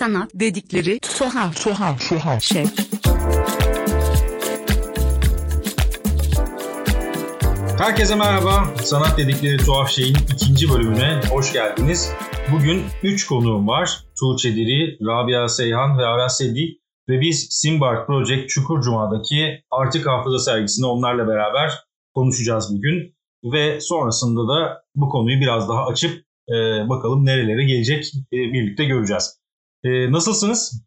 sanat dedikleri tuhaf tuhaf tuhaf şey. Herkese merhaba. Sanat dedikleri tuhaf şeyin ikinci bölümüne hoş geldiniz. Bugün 3 konuğum var. Tuğçe Diri, Rabia Seyhan ve Aras Sedi. Ve biz Simbark Project Çukurcuma'daki Artık Hafıza sergisini onlarla beraber konuşacağız bugün. Ve sonrasında da bu konuyu biraz daha açıp e, bakalım nerelere gelecek e, birlikte göreceğiz. E, nasılsınız?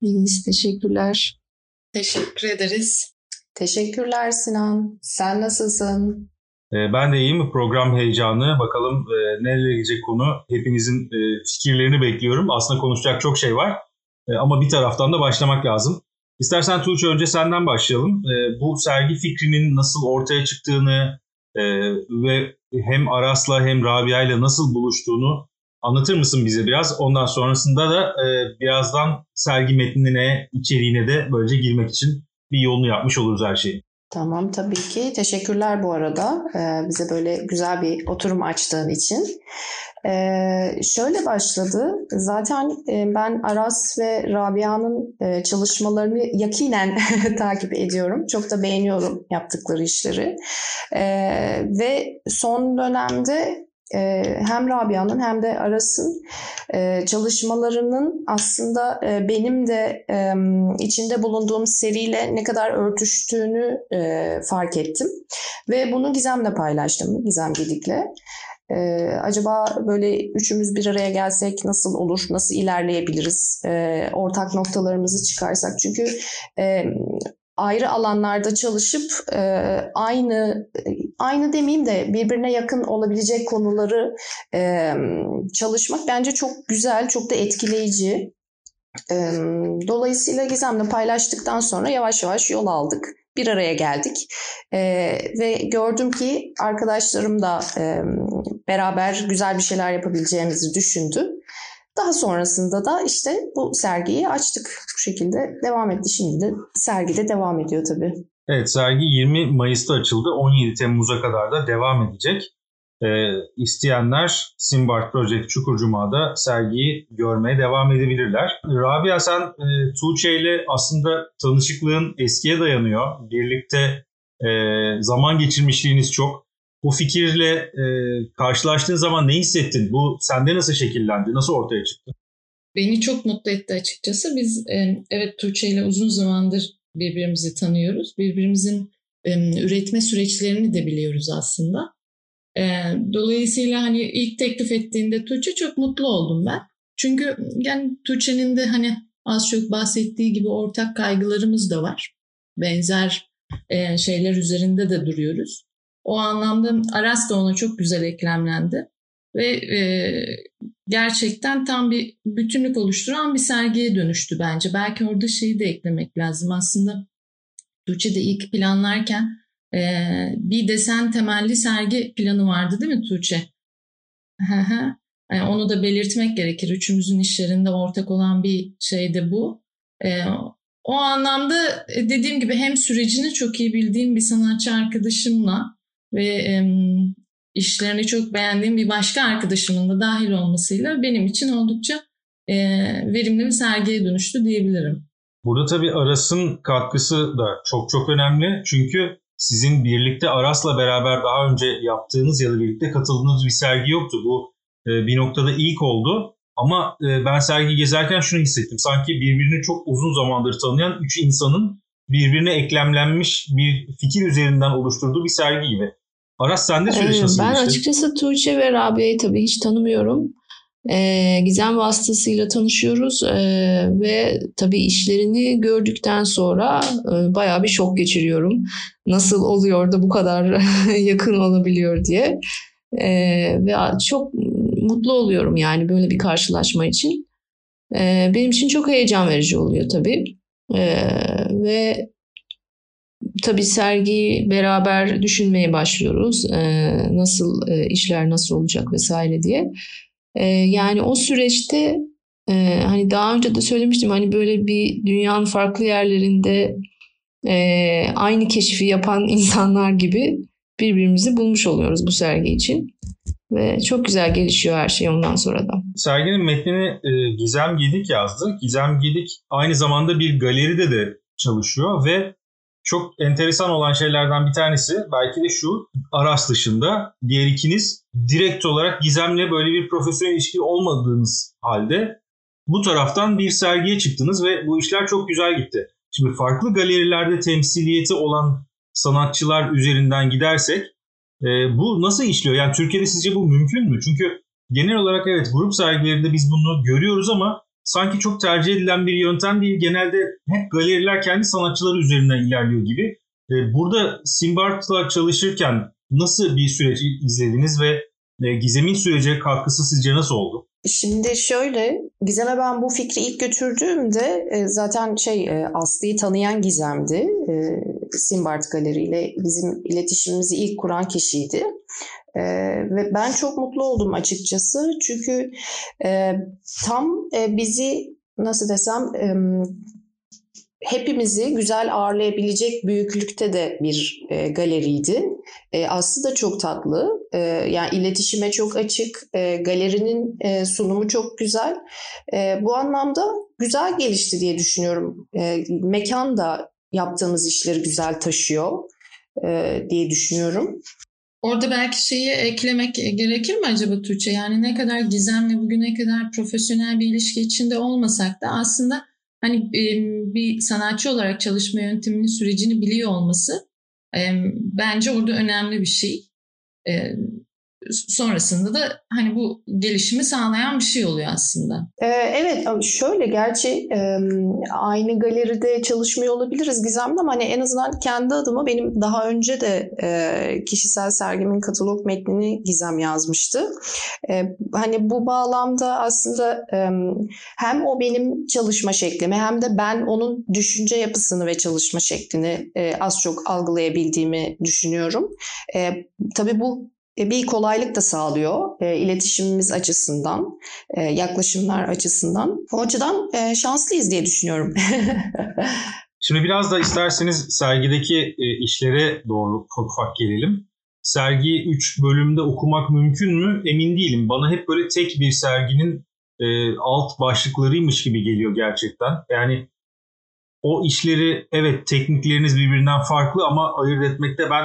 İyiyiz, teşekkürler. Teşekkür ederiz. Teşekkürler Sinan. Sen nasılsın? E, ben de iyiyim. Program heyecanı. Bakalım e, nerelere gidecek konu. Hepinizin e, fikirlerini bekliyorum. Aslında konuşacak çok şey var. E, ama bir taraftan da başlamak lazım. İstersen Tuğçe önce senden başlayalım. E, bu sergi fikrinin nasıl ortaya çıktığını e, ve hem Aras'la hem Rabia'yla nasıl buluştuğunu anlatır mısın bize biraz? Ondan sonrasında da e, birazdan sergi metnine, içeriğine de böylece girmek için bir yolunu yapmış oluruz her şeyi. Tamam tabii ki. Teşekkürler bu arada ee, bize böyle güzel bir oturum açtığın için. Ee, şöyle başladı. Zaten e, ben Aras ve Rabia'nın e, çalışmalarını yakinen takip ediyorum. Çok da beğeniyorum yaptıkları işleri. Ee, ve son dönemde e, hem Rabia'nın hem de Aras'ın e, çalışmalarının aslında e, benim de e, içinde bulunduğum seriyle ne kadar örtüştüğünü fark ettim. Ve bunu Gizem'le paylaştım, Gizem Gedik'le. Ee, acaba böyle üçümüz bir araya gelsek nasıl olur, nasıl ilerleyebiliriz, ee, ortak noktalarımızı çıkarsak. Çünkü e, ayrı alanlarda çalışıp e, aynı aynı demeyeyim de birbirine yakın olabilecek konuları e, çalışmak bence çok güzel, çok da etkileyici. E, dolayısıyla Gizem'le paylaştıktan sonra yavaş yavaş yol aldık. Bir araya geldik e, ve gördüm ki arkadaşlarım da e, beraber güzel bir şeyler yapabileceğimizi düşündü. Daha sonrasında da işte bu sergiyi açtık. Bu şekilde devam etti. Şimdi de sergide devam ediyor tabii. Evet sergi 20 Mayıs'ta açıldı. 17 Temmuz'a kadar da devam edecek. Ee, isteyenler Simbark Project Çukurcuma'da sergiyi görmeye devam edebilirler. Rabia sen e, Tuğçe ile aslında tanışıklığın eskiye dayanıyor. Birlikte e, zaman geçirmişliğiniz çok. Bu fikirle e, karşılaştığın zaman ne hissettin? Bu sende nasıl şekillendi? Nasıl ortaya çıktı? Beni çok mutlu etti açıkçası. Biz e, evet Tuğçe ile uzun zamandır birbirimizi tanıyoruz. Birbirimizin üretme süreçlerini de biliyoruz aslında. Dolayısıyla hani ilk teklif ettiğinde Tuğçe çok mutlu oldum ben. Çünkü yani Tuğçe'nin de hani az çok bahsettiği gibi ortak kaygılarımız da var. Benzer şeyler üzerinde de duruyoruz. O anlamda Aras da ona çok güzel eklemlendi. Ve e, gerçekten tam bir bütünlük oluşturan bir sergiye dönüştü bence. Belki orada şeyi de eklemek lazım. Aslında Tuğçe de ilk planlarken e, bir desen temelli sergi planı vardı değil mi Tuğçe? yani onu da belirtmek gerekir. Üçümüzün işlerinde ortak olan bir şey de bu. E, o anlamda dediğim gibi hem sürecini çok iyi bildiğim bir sanatçı arkadaşımla ve e, işlerini çok beğendiğim bir başka arkadaşımın da dahil olmasıyla benim için oldukça e, verimli bir sergiye dönüştü diyebilirim. Burada tabii Aras'ın katkısı da çok çok önemli. Çünkü sizin birlikte Aras'la beraber daha önce yaptığınız ya da birlikte katıldığınız bir sergi yoktu. Bu e, bir noktada ilk oldu. Ama e, ben sergi gezerken şunu hissettim. Sanki birbirini çok uzun zamandır tanıyan üç insanın birbirine eklemlenmiş bir fikir üzerinden oluşturduğu bir sergi gibi. Aras sen de süreç nasıl Ben açıkçası Tuğçe ve Rabia'yı tabii hiç tanımıyorum. Ee, Gizem vasıtasıyla tanışıyoruz ee, ve tabii işlerini gördükten sonra e, bayağı bir şok geçiriyorum. Nasıl oluyor da bu kadar yakın olabiliyor diye. Ee, ve çok mutlu oluyorum yani böyle bir karşılaşma için. Ee, benim için çok heyecan verici oluyor tabii. Ee, ve tabii sergiyi beraber düşünmeye başlıyoruz. Ee, nasıl e, işler nasıl olacak vesaire diye. Ee, yani o süreçte e, hani daha önce de söylemiştim hani böyle bir dünyanın farklı yerlerinde e, aynı keşfi yapan insanlar gibi birbirimizi bulmuş oluyoruz bu sergi için. Ve çok güzel gelişiyor her şey ondan sonra da. Serginin metnini e, Gizem Gedik yazdı. Gizem Gedik aynı zamanda bir galeride de çalışıyor ve çok enteresan olan şeylerden bir tanesi belki de şu Aras dışında diğer ikiniz direkt olarak Gizem'le böyle bir profesyonel ilişki olmadığınız halde bu taraftan bir sergiye çıktınız ve bu işler çok güzel gitti. Şimdi farklı galerilerde temsiliyeti olan sanatçılar üzerinden gidersek e, bu nasıl işliyor? Yani Türkiye'de sizce bu mümkün mü? Çünkü genel olarak evet grup sergilerinde biz bunu görüyoruz ama sanki çok tercih edilen bir yöntem değil. Genelde hep galeriler kendi sanatçıları üzerinden ilerliyor gibi. E, burada Simbart'la çalışırken nasıl bir süreç izlediniz ve e, Gizem'in sürece katkısı sizce nasıl oldu? Şimdi şöyle, Gizem'e ben bu fikri ilk götürdüğümde e, zaten şey e, Aslı'yı tanıyan Gizem'di. Simbart Galeri ile bizim iletişimimizi ilk kuran kişiydi. E, ve ben çok mutlu oldum açıkçası. Çünkü e, tam e, bizi nasıl desem e, hepimizi güzel ağırlayabilecek büyüklükte de bir e, galeriydi. E, Aslı da çok tatlı. E, yani iletişime çok açık. E, galerinin e, sunumu çok güzel. E, bu anlamda güzel gelişti diye düşünüyorum. E, mekan da yaptığımız işleri güzel taşıyor e, diye düşünüyorum. Orada belki şeyi eklemek gerekir mi acaba Tuğçe? Yani ne kadar gizemli bugüne kadar profesyonel bir ilişki içinde olmasak da aslında hani bir sanatçı olarak çalışma yönteminin sürecini biliyor olması bence orada önemli bir şey sonrasında da hani bu gelişimi sağlayan bir şey oluyor aslında. Ee, evet şöyle gerçi aynı galeride çalışmıyor olabiliriz Gizem'de ama hani en azından kendi adıma benim daha önce de e, kişisel sergimin katalog metnini Gizem yazmıştı. E, hani bu bağlamda aslında hem o benim çalışma şeklimi hem de ben onun düşünce yapısını ve çalışma şeklini e, az çok algılayabildiğimi düşünüyorum. E, tabii bu bir kolaylık da sağlıyor e, iletişimimiz açısından, e, yaklaşımlar açısından. O açıdan e, şanslıyız diye düşünüyorum. Şimdi biraz da isterseniz sergideki e, işlere doğru ufak gelelim. Sergi 3 bölümde okumak mümkün mü emin değilim. Bana hep böyle tek bir serginin e, alt başlıklarıymış gibi geliyor gerçekten. Yani o işleri evet teknikleriniz birbirinden farklı ama ayırt etmekte ben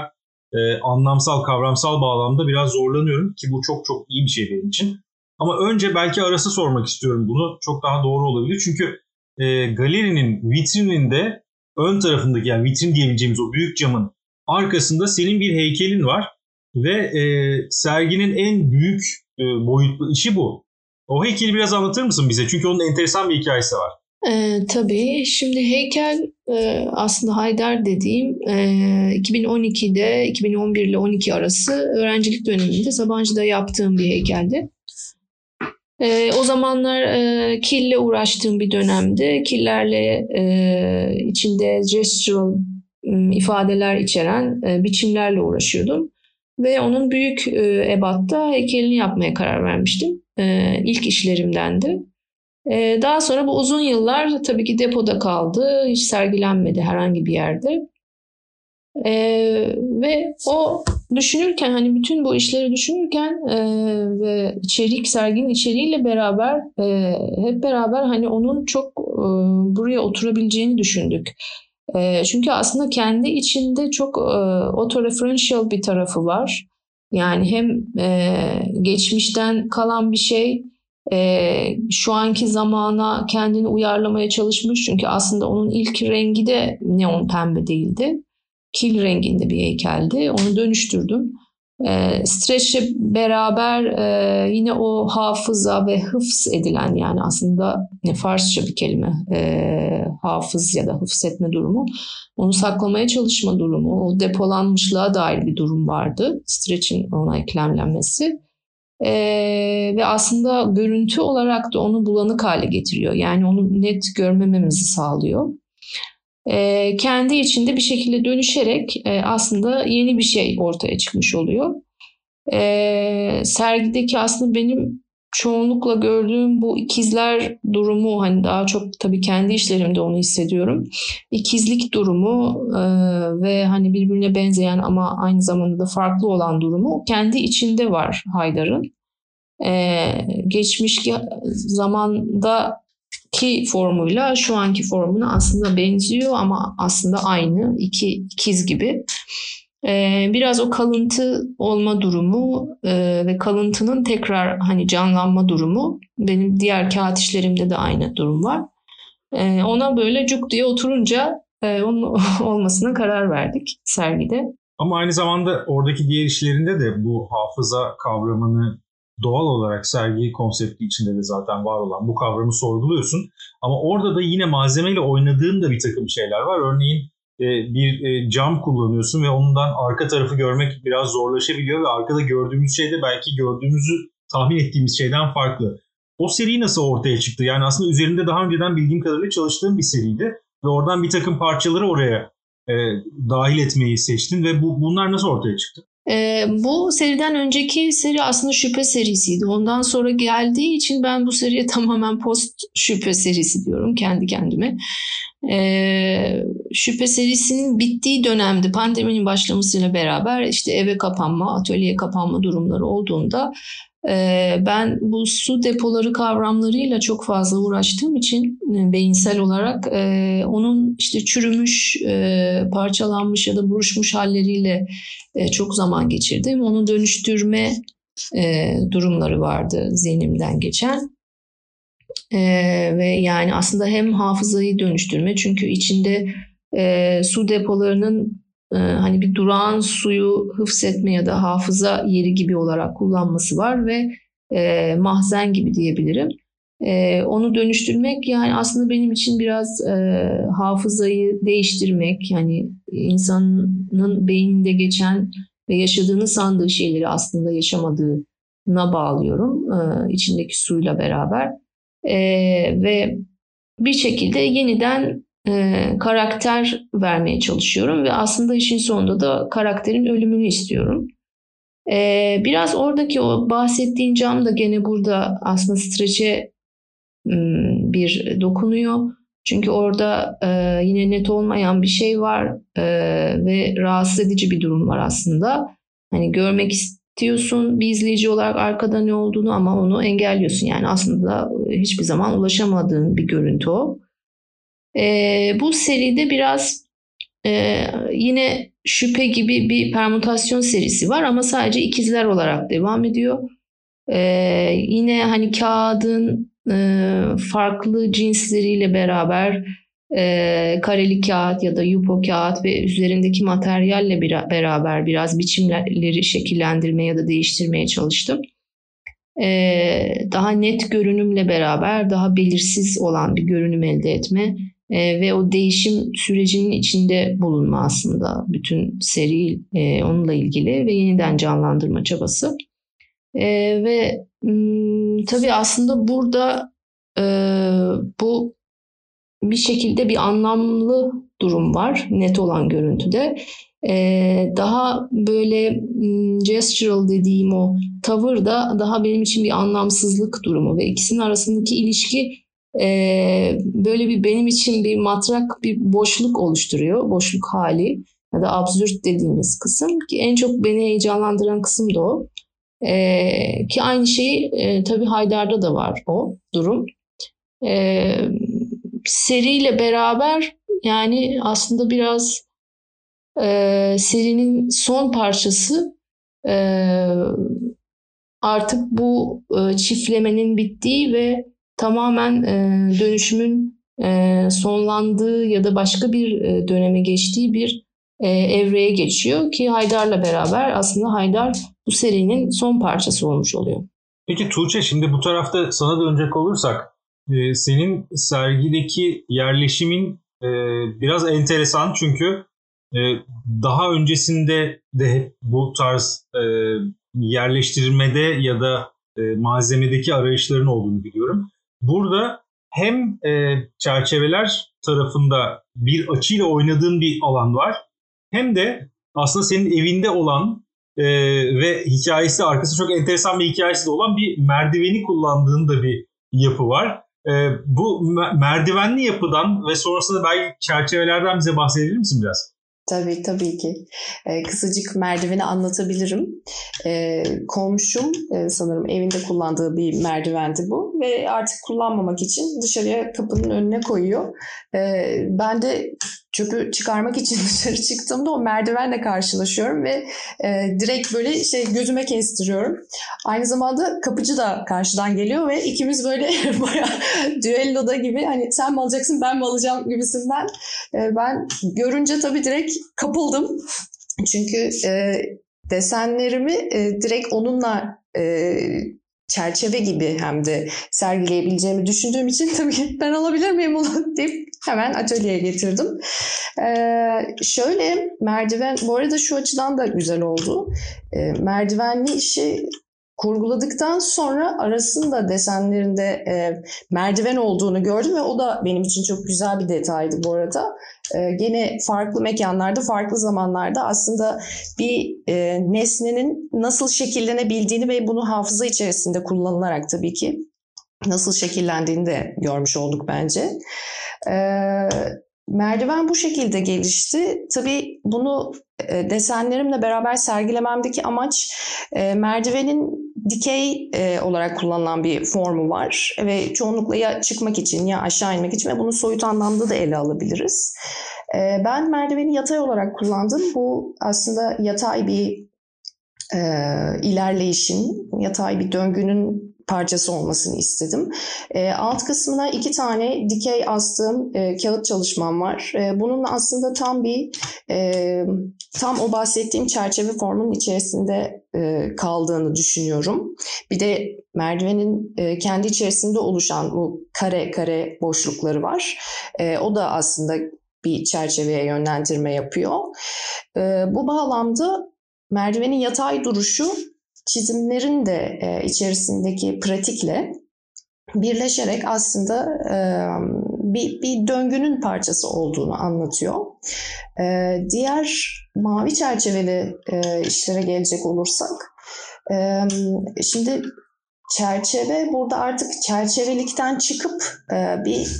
e, anlamsal, kavramsal bağlamda biraz zorlanıyorum ki bu çok çok iyi bir şey benim için. Ama önce belki arası sormak istiyorum bunu. Çok daha doğru olabilir. Çünkü e, galerinin vitrininde ön tarafındaki yani vitrin diyebileceğimiz o büyük camın arkasında senin bir heykelin var. Ve e, serginin en büyük e, boyutlu işi bu. O heykeli biraz anlatır mısın bize? Çünkü onun enteresan bir hikayesi var. E, tabii. Şimdi heykel e, aslında Haydar dediğim e, 2012'de 2011 ile 12 arası öğrencilik döneminde Sabancı'da yaptığım bir heykeldi. E, o zamanlar e, kille uğraştığım bir dönemde killerle e, içinde gestural ifadeler içeren e, biçimlerle uğraşıyordum. Ve onun büyük e, ebatta heykelini yapmaya karar vermiştim. E, ilk işlerimdendi. Ee, daha sonra bu uzun yıllar tabii ki depoda kaldı. Hiç sergilenmedi herhangi bir yerde. Ee, ve o düşünürken hani bütün bu işleri düşünürken e, ve içerik serginin içeriğiyle beraber e, hep beraber hani onun çok e, buraya oturabileceğini düşündük. E, çünkü aslında kendi içinde çok e, autoreferential bir tarafı var. Yani hem e, geçmişten kalan bir şey e, şu anki zamana kendini uyarlamaya çalışmış. Çünkü aslında onun ilk rengi de neon pembe değildi. Kil renginde bir heykeldi. Onu dönüştürdüm. E, Stretch'le beraber e, yine o hafıza ve hıfz edilen yani aslında ne Farsça bir kelime e, hafız ya da hıfz etme durumu onu saklamaya çalışma durumu o depolanmışlığa dair bir durum vardı Stretch'in ona eklemlenmesi ee, ve aslında görüntü olarak da onu bulanık hale getiriyor. Yani onu net görmememizi sağlıyor. Ee, kendi içinde bir şekilde dönüşerek e, aslında yeni bir şey ortaya çıkmış oluyor. Ee, sergideki aslında benim çoğunlukla gördüğüm bu ikizler durumu hani daha çok tabii kendi işlerimde onu hissediyorum. İkizlik durumu e, ve hani birbirine benzeyen ama aynı zamanda da farklı olan durumu kendi içinde var Haydar'ın. E, geçmiş zamandaki formuyla şu anki formuna aslında benziyor ama aslında aynı iki ikiz gibi. Ee, biraz o kalıntı olma durumu e, ve kalıntının tekrar hani canlanma durumu benim diğer kağıt işlerimde de aynı durum var. Ee, ona böyle cuk diye oturunca e, onun olmasına karar verdik sergide. Ama aynı zamanda oradaki diğer işlerinde de bu hafıza kavramını doğal olarak sergi konsepti içinde de zaten var olan bu kavramı sorguluyorsun. Ama orada da yine malzemeyle oynadığın da bir takım şeyler var. Örneğin bir e, cam kullanıyorsun ve ondan arka tarafı görmek biraz zorlaşabiliyor ve arkada gördüğümüz şey de belki gördüğümüzü tahmin ettiğimiz şeyden farklı. O seri nasıl ortaya çıktı? Yani aslında üzerinde daha önceden bildiğim kadarıyla çalıştığım bir seriydi ve oradan bir takım parçaları oraya e, dahil etmeyi seçtin ve bu bunlar nasıl ortaya çıktı? E, bu seriden önceki seri aslında şüphe serisiydi. Ondan sonra geldiği için ben bu seriye tamamen post şüphe serisi diyorum kendi kendime. E, şüphe serisinin bittiği dönemde pandeminin başlamasıyla beraber işte eve kapanma, atölyeye kapanma durumları olduğunda e, ben bu su depoları kavramlarıyla çok fazla uğraştığım için e, beyinsel olarak e, onun işte çürümüş, parçalanmış ya da buruşmuş halleriyle çok zaman geçirdim. Onu dönüştürme durumları vardı zihnimden geçen. Ve yani aslında hem hafızayı dönüştürme çünkü içinde e, su depolarının e, hani bir durağan suyu hıfzetme ya da hafıza yeri gibi olarak kullanması var ve e, mahzen gibi diyebilirim. E, onu dönüştürmek yani aslında benim için biraz e, hafızayı değiştirmek yani insanın beyninde geçen ve yaşadığını sandığı şeyleri aslında yaşamadığına bağlıyorum e, içindeki suyla beraber e, ve bir şekilde yeniden e, karakter vermeye çalışıyorum ve aslında işin sonunda da karakterin ölümünü istiyorum. E, biraz oradaki o bahsettiğin cam da gene burada aslında streçe bir dokunuyor. Çünkü orada e, yine net olmayan bir şey var e, ve rahatsız edici bir durum var aslında. Hani görmek istiyorsun bir izleyici olarak arkada ne olduğunu ama onu engelliyorsun. Yani aslında hiçbir zaman ulaşamadığın bir görüntü o. E, bu seride biraz e, yine şüphe gibi bir permütasyon serisi var ama sadece ikizler olarak devam ediyor. E, yine hani kağıdın e, farklı cinsleriyle beraber e, kareli kağıt ya da yupo kağıt ve üzerindeki materyalle bir, beraber biraz biçimleri şekillendirmeye ya da değiştirmeye çalıştım. E, daha net görünümle beraber daha belirsiz olan bir görünüm elde etme e, ve o değişim sürecinin içinde bulunma aslında bütün seri e, onunla ilgili ve yeniden canlandırma çabası. E, ve tabii aslında burada e, bu bir şekilde bir anlamlı durum var net olan görüntüde. Ee, daha böyle gestural dediğim o tavır da daha benim için bir anlamsızlık durumu ve ikisinin arasındaki ilişki e, böyle bir benim için bir matrak bir boşluk oluşturuyor. Boşluk hali ya da absürt dediğimiz kısım ki en çok beni heyecanlandıran kısım da o. E, ki aynı şey e, tabii Haydar'da da var o durum. E, seriyle beraber yani aslında biraz e, serinin son parçası e, artık bu e, çiftlemenin bittiği ve tamamen e, dönüşümün e, sonlandığı ya da başka bir e, döneme geçtiği bir e, evreye geçiyor ki Haydar'la beraber aslında Haydar bu serinin son parçası olmuş oluyor. Peki Tuğçe şimdi bu tarafta sana dönecek olursak e, senin sergideki yerleşimin e, biraz enteresan çünkü e, daha öncesinde de bu tarz e, yerleştirmede ya da e, malzemedeki arayışların olduğunu biliyorum. Burada hem e, çerçeveler tarafında bir açıyla oynadığın bir alan var hem de aslında senin evinde olan e, ve hikayesi arkası çok enteresan bir hikayesi de olan bir merdiveni kullandığın da bir yapı var. E, bu merdivenli yapıdan ve sonrasında belki çerçevelerden bize bahsedebilir misin biraz? Tabii tabii ki. Ee, kısacık merdiveni anlatabilirim. Ee, komşum e, sanırım evinde kullandığı bir merdivendi bu ve artık kullanmamak için dışarıya kapının önüne koyuyor. Ee, ben de çöpü çıkarmak için dışarı çıktığımda o merdivenle karşılaşıyorum ve e, direkt böyle şey gözüme kestiriyorum. Aynı zamanda kapıcı da karşıdan geliyor ve ikimiz böyle baya düelloda gibi hani sen mi alacaksın ben mi alacağım gibisinden e, ben görünce tabii direkt kapıldım. Çünkü e, desenlerimi e, direkt onunla e, çerçeve gibi hem de sergileyebileceğimi düşündüğüm için tabii ben alabilir miyim onu deyip hemen atölyeye getirdim. Ee, şöyle merdiven, bu arada şu açıdan da güzel oldu. Ee, merdivenli işi kurguladıktan sonra arasında desenlerinde e, merdiven olduğunu gördüm ve o da benim için çok güzel bir detaydı bu arada. E, gene farklı mekanlarda, farklı zamanlarda aslında bir e, nesnenin nasıl şekillenebildiğini ve bunu hafıza içerisinde kullanılarak tabii ki nasıl şekillendiğini de görmüş olduk bence. E, merdiven bu şekilde gelişti. Tabii bunu desenlerimle beraber sergilememdeki amaç e, merdivenin dikey e, olarak kullanılan bir formu var ve çoğunlukla ya çıkmak için ya aşağı inmek için ve bunu soyut anlamda da ele alabiliriz. E, ben merdiveni yatay olarak kullandım. Bu aslında yatay bir e, ilerleyişin, yatay bir döngünün parçası olmasını istedim. E, alt kısmına iki tane dikey astığım e, kağıt çalışmam var. E, bunun aslında tam bir tam o bahsettiğim çerçeve formunun içerisinde kaldığını düşünüyorum. Bir de merdivenin kendi içerisinde oluşan bu kare kare boşlukları var. O da aslında bir çerçeveye yönlendirme yapıyor. Bu bağlamda merdivenin yatay duruşu çizimlerin de e, içerisindeki pratikle birleşerek aslında e, bir, bir döngünün parçası olduğunu anlatıyor. E, diğer mavi çerçeveli e, işlere gelecek olursak, e, şimdi çerçeve burada artık çerçevelikten çıkıp e, bir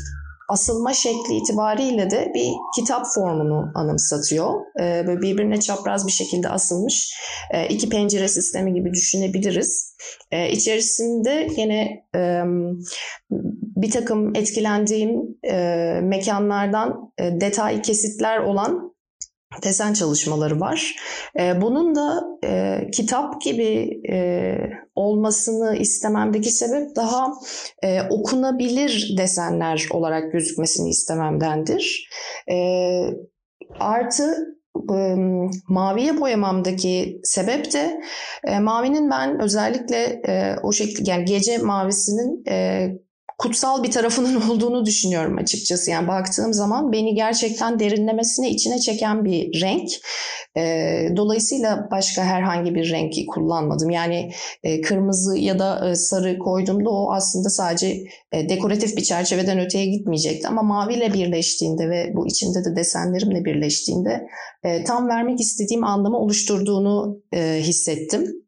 asılma şekli itibariyle de bir kitap formunu anımsatıyor. E, böyle birbirine çapraz bir şekilde asılmış e, iki pencere sistemi gibi düşünebiliriz. E, içerisinde yine e, bir takım etkilendiğim e, mekanlardan e, detay kesitler olan desen çalışmaları var. E, bunun da e, kitap gibi e, olmasını istememdeki sebep daha e, okunabilir desenler olarak gözükmesini istememdendir. E, artı e, maviye boyamamdaki sebep de e, mavinin ben özellikle e, o şekilde yani gece mavisinin e, kutsal bir tarafının olduğunu düşünüyorum açıkçası. Yani baktığım zaman beni gerçekten derinlemesine içine çeken bir renk. E, dolayısıyla başka herhangi bir renki kullanmadım. Yani e, kırmızı ya da e, sarı koyduğumda o aslında sadece e, dekoratif bir çerçeveden öteye gitmeyecekti. Ama maviyle birleştiğinde ve bu içinde de desenlerimle birleştiğinde e, tam vermek istediğim anlamı oluşturduğunu e, hissettim.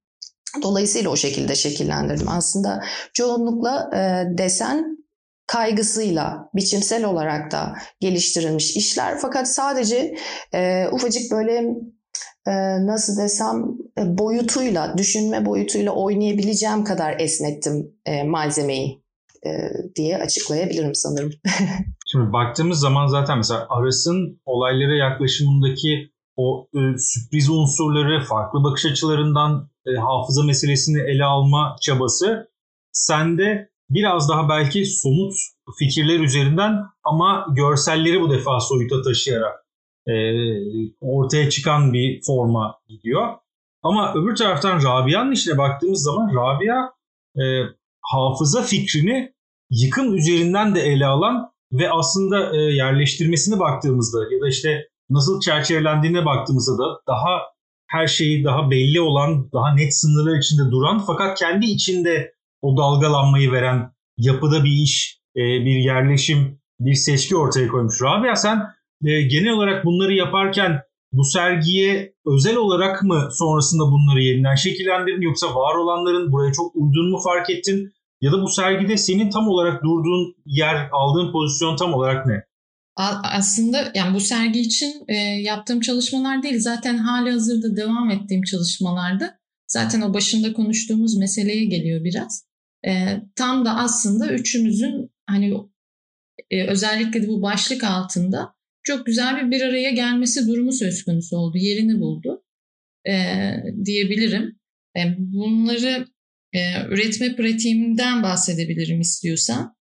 Dolayısıyla o şekilde şekillendirdim. Aslında çoğunlukla e, desen kaygısıyla biçimsel olarak da geliştirilmiş işler. Fakat sadece e, ufacık böyle e, nasıl desem e, boyutuyla, düşünme boyutuyla oynayabileceğim kadar esnettim e, malzemeyi diye açıklayabilirim sanırım. Şimdi baktığımız zaman zaten mesela Aras'ın olaylara yaklaşımındaki o e, sürpriz unsurları, farklı bakış açılarından e, hafıza meselesini ele alma çabası sende biraz daha belki somut fikirler üzerinden ama görselleri bu defa soyuta taşıyarak e, ortaya çıkan bir forma gidiyor. Ama öbür taraftan Rabia'nın işine baktığımız zaman Rabia e, hafıza fikrini yıkım üzerinden de ele alan ve aslında e, yerleştirmesine baktığımızda ya da işte nasıl çerçevelendiğine baktığımızda da daha her şeyi daha belli olan, daha net sınırlar içinde duran fakat kendi içinde o dalgalanmayı veren yapıda bir iş, e, bir yerleşim, bir seçki ortaya koymuş. Rabia sen e, genel olarak bunları yaparken bu sergiye özel olarak mı sonrasında bunları yeniden şekillendirdin yoksa var olanların buraya çok uyduğunu mu fark ettin? Ya da bu sergide senin tam olarak durduğun yer, aldığın pozisyon tam olarak ne? Aslında yani bu sergi için e, yaptığım çalışmalar değil, zaten hali hazırda devam ettiğim çalışmalarda zaten o başında konuştuğumuz meseleye geliyor biraz. E, tam da aslında üçümüzün hani e, özellikle de bu başlık altında çok güzel bir bir araya gelmesi durumu söz konusu oldu. Yerini buldu e, diyebilirim. E, bunları e, üretme pratiğimden bahsedebilirim istiyorsan.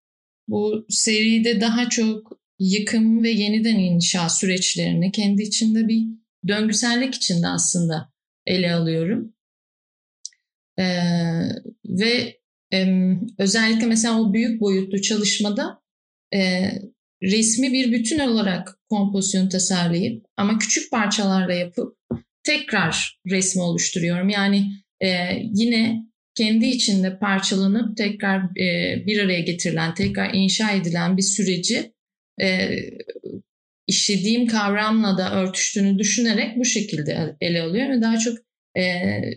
Bu seride daha çok yıkım ve yeniden inşa süreçlerini kendi içinde bir döngüsellik içinde aslında ele alıyorum. E, ve e, özellikle mesela o büyük boyutlu çalışmada e, resmi bir bütün olarak kompozisyon tasarlayıp ama küçük parçalarla yapıp tekrar resmi oluşturuyorum. Yani e, yine kendi içinde parçalanıp tekrar e, bir araya getirilen, tekrar inşa edilen bir süreci e, işlediğim kavramla da örtüştüğünü düşünerek bu şekilde ele alıyorum ve daha çok e,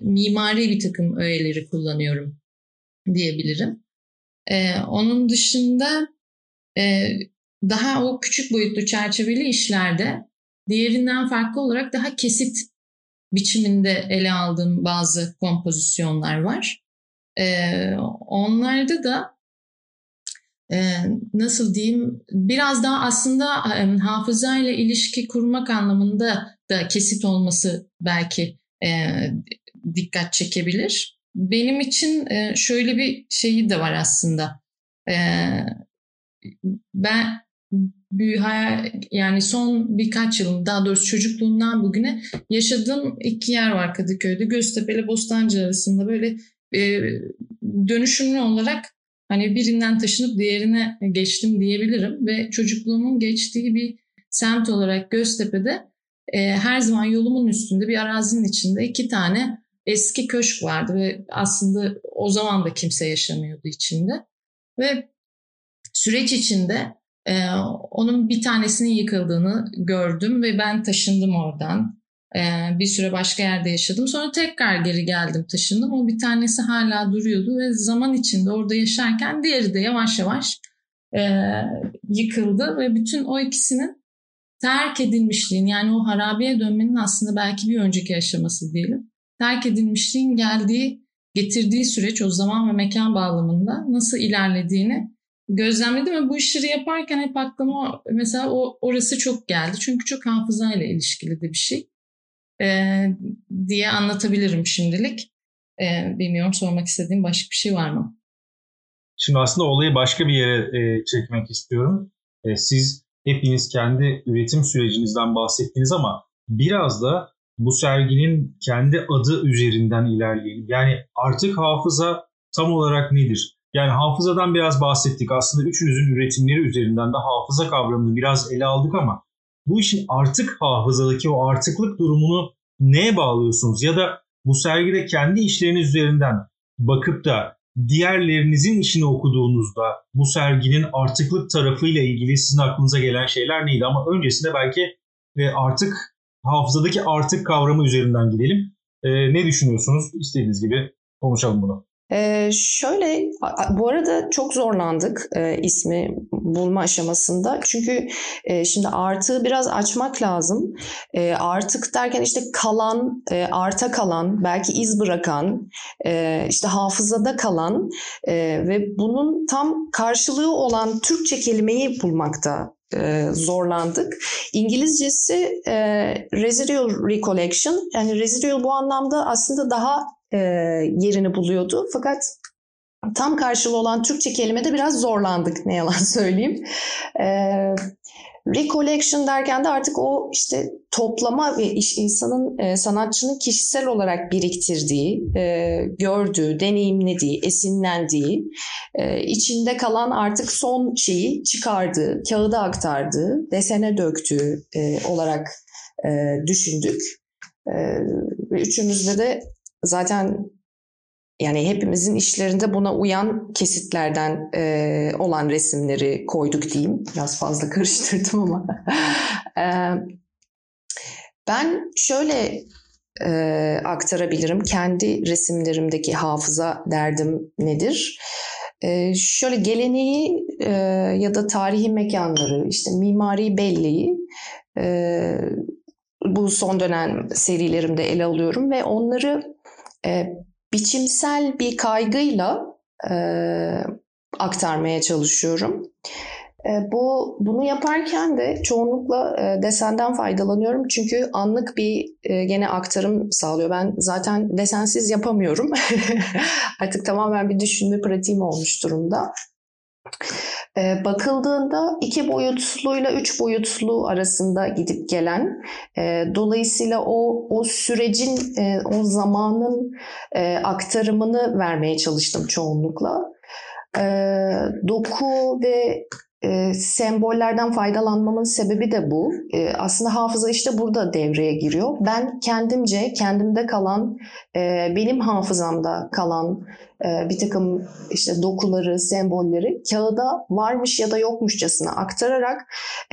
mimari bir takım öğeleri kullanıyorum diyebilirim. E, onun dışında e, daha o küçük boyutlu çerçeveli işlerde diğerinden farklı olarak daha kesit biçiminde ele aldığım bazı kompozisyonlar var. Ee, onlarda da e, nasıl diyeyim biraz daha aslında hafızayla ilişki kurmak anlamında da kesit olması belki dikkat çekebilir. Benim için şöyle bir şeyi de var aslında. Ben yani son birkaç yılım daha doğrusu çocukluğumdan bugüne yaşadığım iki yer var Kadıköy'de. Göztepe ile Bostancı arasında böyle dönüşümlü olarak hani birinden taşınıp diğerine geçtim diyebilirim ve çocukluğumun geçtiği bir semt olarak Göztepe'de e, her zaman yolumun üstünde bir arazinin içinde iki tane eski köşk vardı ve aslında o zaman da kimse yaşamıyordu içinde ve süreç içinde ee, onun bir tanesinin yıkıldığını gördüm ve ben taşındım oradan. Ee, bir süre başka yerde yaşadım. Sonra tekrar geri geldim taşındım. O bir tanesi hala duruyordu ve zaman içinde orada yaşarken diğeri de yavaş yavaş e, yıkıldı ve bütün o ikisinin terk edilmişliğin yani o harabeye dönmenin aslında belki bir önceki aşaması diyelim. Terk edilmişliğin geldiği, getirdiği süreç o zaman ve mekan bağlamında nasıl ilerlediğini gözlemledim ve bu işleri yaparken hep aklıma mesela o orası çok geldi. Çünkü çok hafızayla ilişkili de bir şey ee, diye anlatabilirim şimdilik. Ee, bilmiyorum sormak istediğim başka bir şey var mı? Şimdi aslında olayı başka bir yere e, çekmek istiyorum. E, siz hepiniz kendi üretim sürecinizden bahsettiniz ama biraz da bu serginin kendi adı üzerinden ilerleyelim. Yani artık hafıza tam olarak nedir? Yani hafızadan biraz bahsettik. Aslında üçünüzün üretimleri üzerinden de hafıza kavramını biraz ele aldık ama bu işin artık hafızadaki o artıklık durumunu neye bağlıyorsunuz? Ya da bu sergide kendi işleriniz üzerinden bakıp da diğerlerinizin işini okuduğunuzda bu serginin artıklık tarafıyla ilgili sizin aklınıza gelen şeyler neydi? Ama öncesinde belki e, artık hafızadaki artık kavramı üzerinden gidelim. E, ne düşünüyorsunuz? İstediğiniz gibi konuşalım bunu. Ee, şöyle, bu arada çok zorlandık e, ismi bulma aşamasında. Çünkü e, şimdi artığı biraz açmak lazım. E, artık derken işte kalan, e, arta kalan, belki iz bırakan, e, işte hafızada kalan e, ve bunun tam karşılığı olan Türkçe kelimeyi bulmakta e, zorlandık. İngilizcesi e, residual recollection yani residual bu anlamda aslında daha e, yerini buluyordu. Fakat tam karşılığı olan Türkçe kelimede biraz zorlandık ne yalan söyleyeyim. E, recollection derken de artık o işte toplama ve iş, insanın e, sanatçının kişisel olarak biriktirdiği, e, gördüğü, deneyimlediği, esinlendiği, e, içinde kalan artık son şeyi çıkardığı, kağıda aktardığı, desene döktüğü e, olarak e, düşündük. E, ve üçümüzde de zaten yani hepimizin işlerinde buna uyan kesitlerden e, olan resimleri koyduk diyeyim. Biraz fazla karıştırdım ama. e, Ben şöyle e, aktarabilirim. Kendi resimlerimdeki hafıza derdim nedir? E, şöyle geleneği e, ya da tarihi mekanları, işte mimari belleği e, bu son dönem serilerimde ele alıyorum ve onları e, biçimsel bir kaygıyla e, aktarmaya çalışıyorum. E, bu bunu yaparken de çoğunlukla e, desenden faydalanıyorum çünkü anlık bir e, gene aktarım sağlıyor. Ben zaten desensiz yapamıyorum. Artık tamamen bir düşünme pratiğim olmuş durumda. E, bakıldığında iki boyutluyla üç boyutlu arasında gidip gelen, e, dolayısıyla o o sürecin, e, o zamanın e, aktarımını vermeye çalıştım çoğunlukla. E, doku ve e, sembollerden faydalanmamın sebebi de bu. E, aslında hafıza işte burada devreye giriyor. Ben kendimce, kendimde kalan, e, benim hafızamda kalan e, bir takım işte dokuları, sembolleri kağıda varmış ya da yokmuşçasına aktararak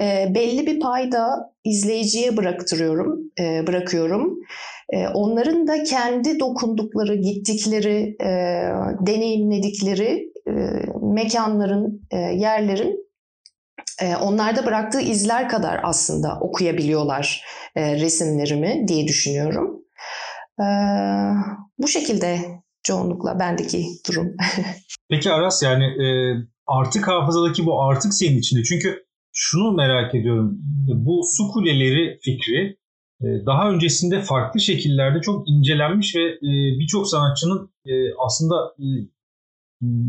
e, belli bir payda izleyiciye bıraktırıyorum, e, bırakıyorum. Onların da kendi dokundukları, gittikleri, deneyimledikleri mekanların, yerlerin onlarda bıraktığı izler kadar aslında okuyabiliyorlar e, resimlerimi diye düşünüyorum. E, bu şekilde çoğunlukla bendeki durum. Peki Aras yani e, artık hafızadaki bu artık senin içinde. Çünkü şunu merak ediyorum. Bu su kuleleri fikri e, daha öncesinde farklı şekillerde çok incelenmiş ve birçok sanatçının aslında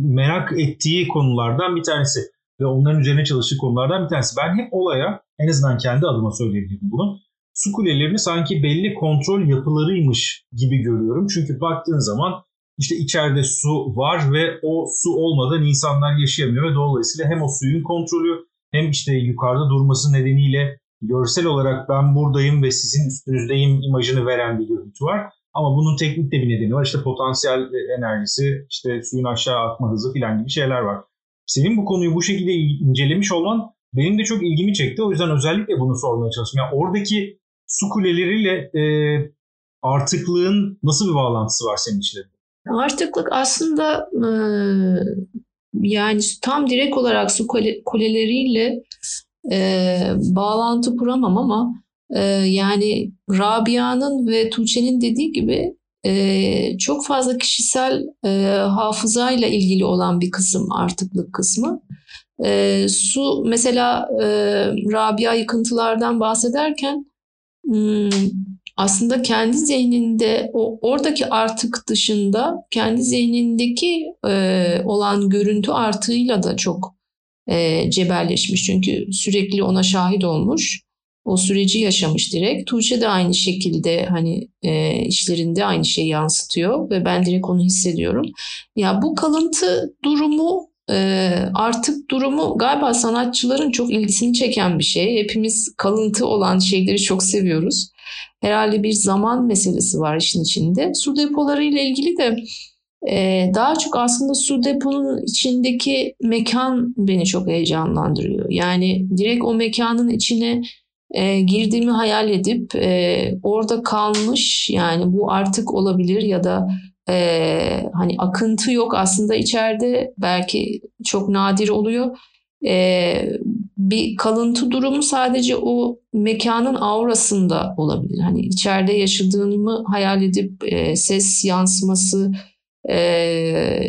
merak ettiği konulardan bir tanesi ve onların üzerine çalıştığı konulardan bir tanesi. Ben hep olaya en azından kendi adıma söyleyebilirim bunu. Su kulelerini sanki belli kontrol yapılarıymış gibi görüyorum. Çünkü baktığın zaman işte içeride su var ve o su olmadan insanlar yaşayamıyor ve dolayısıyla hem o suyun kontrolü hem işte yukarıda durması nedeniyle görsel olarak ben buradayım ve sizin üstünüzdeyim imajını veren bir görüntü var. Ama bunun teknik de bir nedeni var. İşte potansiyel enerjisi, işte suyun aşağı akma hızı falan gibi şeyler var. Senin bu konuyu bu şekilde incelemiş olman benim de çok ilgimi çekti. O yüzden özellikle bunu sormaya çalıştım. Yani oradaki su kuleleriyle e, artıklığın nasıl bir bağlantısı var senin için? Artıklık aslında e, yani tam direkt olarak su kuleleriyle e, bağlantı kuramam ama e, yani Rabia'nın ve Tuğçe'nin dediği gibi e, çok fazla kişisel e, hafızayla ilgili olan bir kısım artıklık kısmı. E, su mesela e, Rabia yıkıntılardan bahsederken hmm, aslında kendi zihninde o oradaki artık dışında kendi zihnindeki e, olan görüntü artığıyla da çok e, cebelleşmiş. Çünkü sürekli ona şahit olmuş o süreci yaşamış direkt. Tuğçe de aynı şekilde hani e, işlerinde aynı şeyi yansıtıyor ve ben direkt onu hissediyorum. Ya bu kalıntı durumu e, artık durumu galiba sanatçıların çok ilgisini çeken bir şey. Hepimiz kalıntı olan şeyleri çok seviyoruz. Herhalde bir zaman meselesi var işin içinde. Su depoları ile ilgili de ee, daha çok aslında su deponun içindeki mekan beni çok heyecanlandırıyor. Yani direkt o mekanın içine e, girdiğimi hayal edip e, orada kalmış yani bu artık olabilir ya da e, hani akıntı yok aslında içeride belki çok nadir oluyor. E, bir kalıntı durumu sadece o mekanın aurasında olabilir. Hani içeride yaşadığımı hayal edip e, ses yansıması e,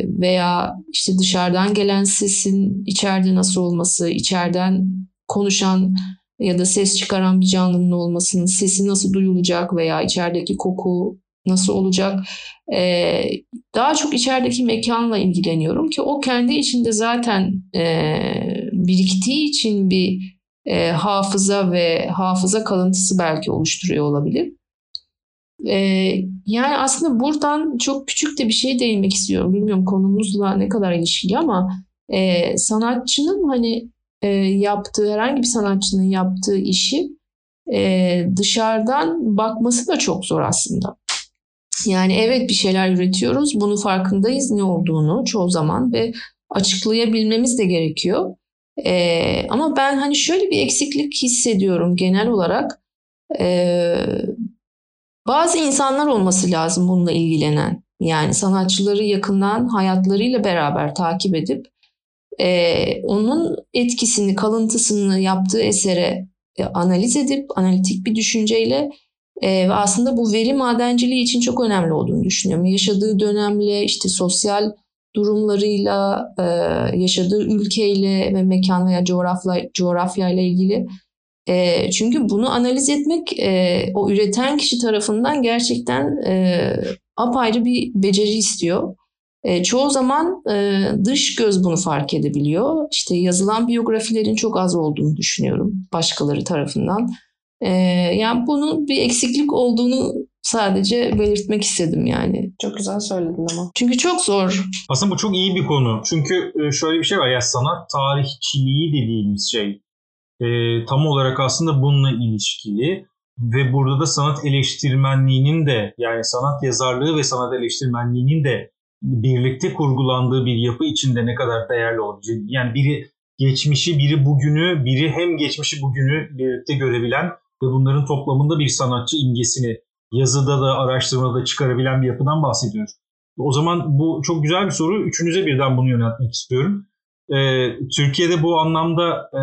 veya işte dışarıdan gelen sesin içeride nasıl olması, içeriden konuşan ya da ses çıkaran bir canlının olmasının sesi nasıl duyulacak veya içerideki koku nasıl olacak? Ee, daha çok içerideki mekanla ilgileniyorum ki o kendi içinde zaten e, biriktiği için bir e, hafıza ve hafıza kalıntısı belki oluşturuyor olabilir. E, yani aslında buradan çok küçük de bir şey değinmek istiyorum. Bilmiyorum konumuzla ne kadar ilişkili ama e, sanatçının hani e, yaptığı herhangi bir sanatçının yaptığı işi e, dışarıdan bakması da çok zor aslında. Yani evet bir şeyler üretiyoruz, bunu farkındayız ne olduğunu çoğu zaman ve açıklayabilmemiz de gerekiyor. E, ama ben hani şöyle bir eksiklik hissediyorum genel olarak. E, bazı insanlar olması lazım bununla ilgilenen. Yani sanatçıları yakından hayatlarıyla beraber takip edip e, onun etkisini, kalıntısını yaptığı esere e, analiz edip analitik bir düşünceyle e, ve aslında bu veri madenciliği için çok önemli olduğunu düşünüyorum. Yaşadığı dönemle işte sosyal durumlarıyla, e, yaşadığı ülkeyle ve mekan veya coğrafya, coğrafyayla ilgili. E, çünkü bunu analiz etmek e, o üreten kişi tarafından gerçekten e, apayrı bir beceri istiyor. E, çoğu zaman e, dış göz bunu fark edebiliyor. İşte yazılan biyografilerin çok az olduğunu düşünüyorum başkaları tarafından. E, yani bunun bir eksiklik olduğunu sadece belirtmek istedim yani. Çok güzel söyledin ama. Çünkü çok zor. Aslında bu çok iyi bir konu. Çünkü e, şöyle bir şey var ya sanat tarihçiliği dediğimiz şey e, tam olarak aslında bununla ilişkili ve burada da sanat eleştirmenliğinin de yani sanat yazarlığı ve sanat eleştirmenliğinin de birlikte kurgulandığı bir yapı içinde ne kadar değerli olabilecek. Yani biri geçmişi, biri bugünü, biri hem geçmişi bugünü birlikte görebilen ve bunların toplamında bir sanatçı imgesini yazıda da araştırmada da çıkarabilen bir yapıdan bahsediyoruz. O zaman bu çok güzel bir soru. Üçünüze birden bunu yöneltmek istiyorum. Ee, Türkiye'de bu anlamda e,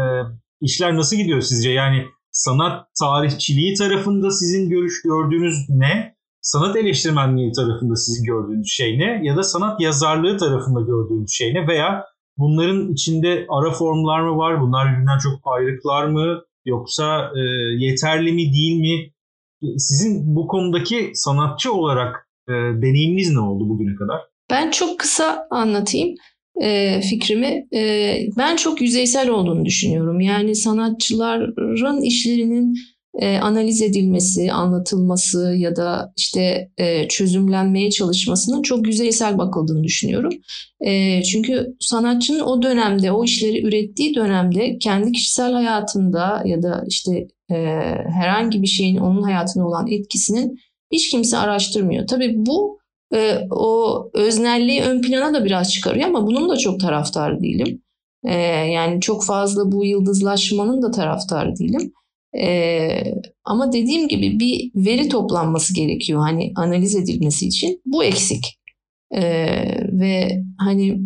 işler nasıl gidiyor sizce? Yani sanat tarihçiliği tarafında sizin görüş gördüğünüz ne? Sanat eleştirmenliği tarafında sizin gördüğünüz şey ne? Ya da sanat yazarlığı tarafında gördüğünüz şey ne? Veya bunların içinde ara formlar mı var? Bunlar birbirinden çok ayrıklar mı? Yoksa e, yeterli mi değil mi? Sizin bu konudaki sanatçı olarak e, deneyiminiz ne oldu bugüne kadar? Ben çok kısa anlatayım e, fikrimi. E, ben çok yüzeysel olduğunu düşünüyorum. Yani sanatçıların işlerinin e, analiz edilmesi, anlatılması ya da işte e, çözümlenmeye çalışmasının çok yüzeysel bakıldığını düşünüyorum. E, çünkü sanatçının o dönemde, o işleri ürettiği dönemde kendi kişisel hayatında ya da işte e, herhangi bir şeyin onun hayatına olan etkisinin hiç kimse araştırmıyor. Tabii bu e, o öznelliği ön plana da biraz çıkarıyor ama bunun da çok taraftar değilim. E, yani çok fazla bu yıldızlaşmanın da taraftar değilim. Ee, ama dediğim gibi bir veri toplanması gerekiyor hani analiz edilmesi için. Bu eksik. Ee, ve hani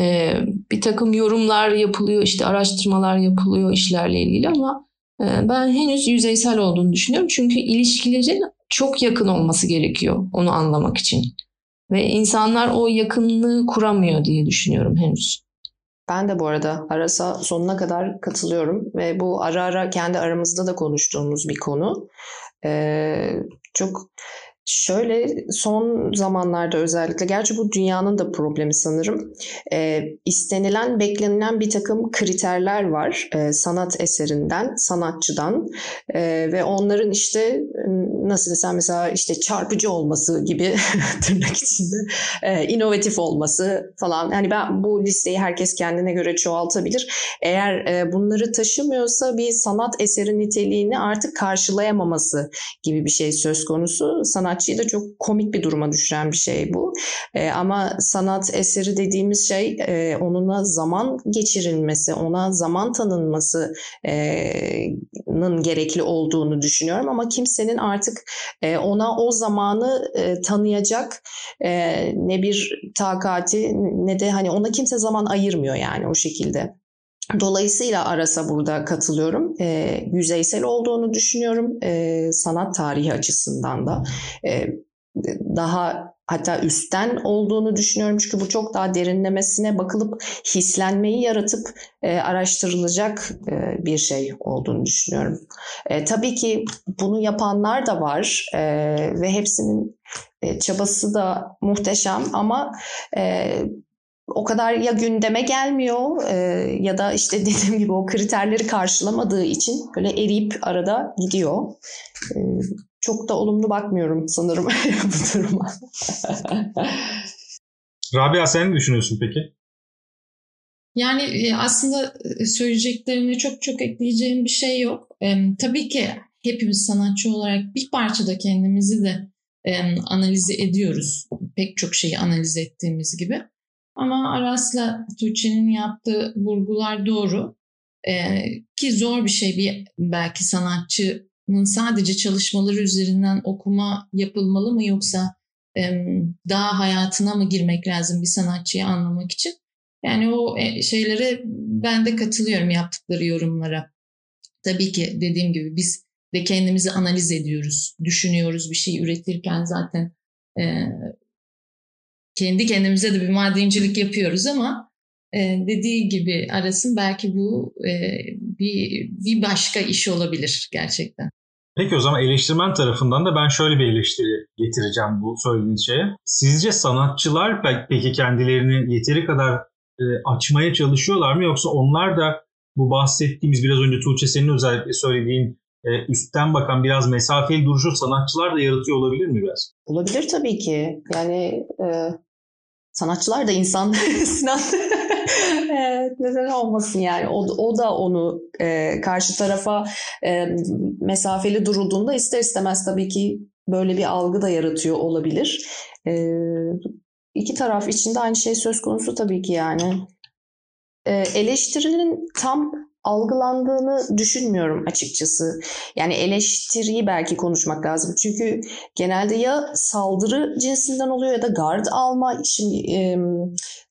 e, bir takım yorumlar yapılıyor, işte araştırmalar yapılıyor işlerle ilgili ama e, ben henüz yüzeysel olduğunu düşünüyorum. Çünkü ilişkilerin çok yakın olması gerekiyor onu anlamak için. Ve insanlar o yakınlığı kuramıyor diye düşünüyorum henüz. Ben de bu arada Aras'a sonuna kadar katılıyorum ve bu ara ara kendi aramızda da konuştuğumuz bir konu. Ee, çok Şöyle son zamanlarda özellikle, gerçi bu dünyanın da problemi sanırım. E, istenilen, beklenilen bir takım kriterler var e, sanat eserinden, sanatçıdan e, ve onların işte nasıl desem mesela işte çarpıcı olması gibi tırnak içinde, e, inovatif olması falan. Yani ben bu listeyi herkes kendine göre çoğaltabilir. Eğer e, bunları taşımıyorsa bir sanat eseri niteliğini artık karşılayamaması gibi bir şey söz konusu. Sanat sanatçıyı da çok komik bir duruma düşüren bir şey bu. E, ama sanat eseri dediğimiz şey e, onunla zaman geçirilmesi, ona zaman tanınmasının e, gerekli olduğunu düşünüyorum. Ama kimsenin artık e, ona o zamanı e, tanıyacak e, ne bir takati ne de hani ona kimse zaman ayırmıyor yani o şekilde. Dolayısıyla Aras'a burada katılıyorum. E, yüzeysel olduğunu düşünüyorum. E, sanat tarihi açısından da. E, daha hatta üstten olduğunu düşünüyorum. Çünkü bu çok daha derinlemesine bakılıp hislenmeyi yaratıp e, araştırılacak e, bir şey olduğunu düşünüyorum. E, tabii ki bunu yapanlar da var e, ve hepsinin e, çabası da muhteşem ama e, o kadar ya gündeme gelmiyor e, ya da işte dediğim gibi o kriterleri karşılamadığı için böyle eriyip arada gidiyor. E, çok da olumlu bakmıyorum sanırım bu duruma. Rabia sen ne düşünüyorsun peki? Yani e, aslında e, söyleyeceklerine çok çok ekleyeceğim bir şey yok. E, tabii ki hepimiz sanatçı olarak bir parçada kendimizi de e, analiz ediyoruz. Pek çok şeyi analiz ettiğimiz gibi. Ama Aras'la Tuğçe'nin yaptığı vurgular doğru. Ee, ki zor bir şey bir belki sanatçı sadece çalışmaları üzerinden okuma yapılmalı mı yoksa daha hayatına mı girmek lazım bir sanatçıyı anlamak için? Yani o e, şeylere ben de katılıyorum yaptıkları yorumlara. Tabii ki dediğim gibi biz de kendimizi analiz ediyoruz, düşünüyoruz bir şey üretirken zaten e, kendi kendimize de bir madencilik yapıyoruz ama e, dediği gibi arasın belki bu e, bir, bir başka iş olabilir gerçekten. Peki o zaman eleştirmen tarafından da ben şöyle bir eleştiri getireceğim bu söylediğiniz şeye. Sizce sanatçılar peki kendilerini yeteri kadar e, açmaya çalışıyorlar mı yoksa onlar da bu bahsettiğimiz biraz önce Tuğçe senin özellikle söylediğin e, üstten bakan biraz mesafeli duruşu sanatçılar da yaratıyor olabilir mi biraz? Olabilir tabii ki. Yani e, sanatçılar da insan Sinan. evet, neden olmasın yani. O, o da onu e, karşı tarafa e, mesafeli durulduğunda ister istemez tabii ki böyle bir algı da yaratıyor olabilir. E, iki taraf için de aynı şey söz konusu tabii ki yani. E, eleştirinin tam algılandığını düşünmüyorum açıkçası. Yani eleştiriyi belki konuşmak lazım. Çünkü genelde ya saldırı cinsinden oluyor ya da gard alma. Şimdi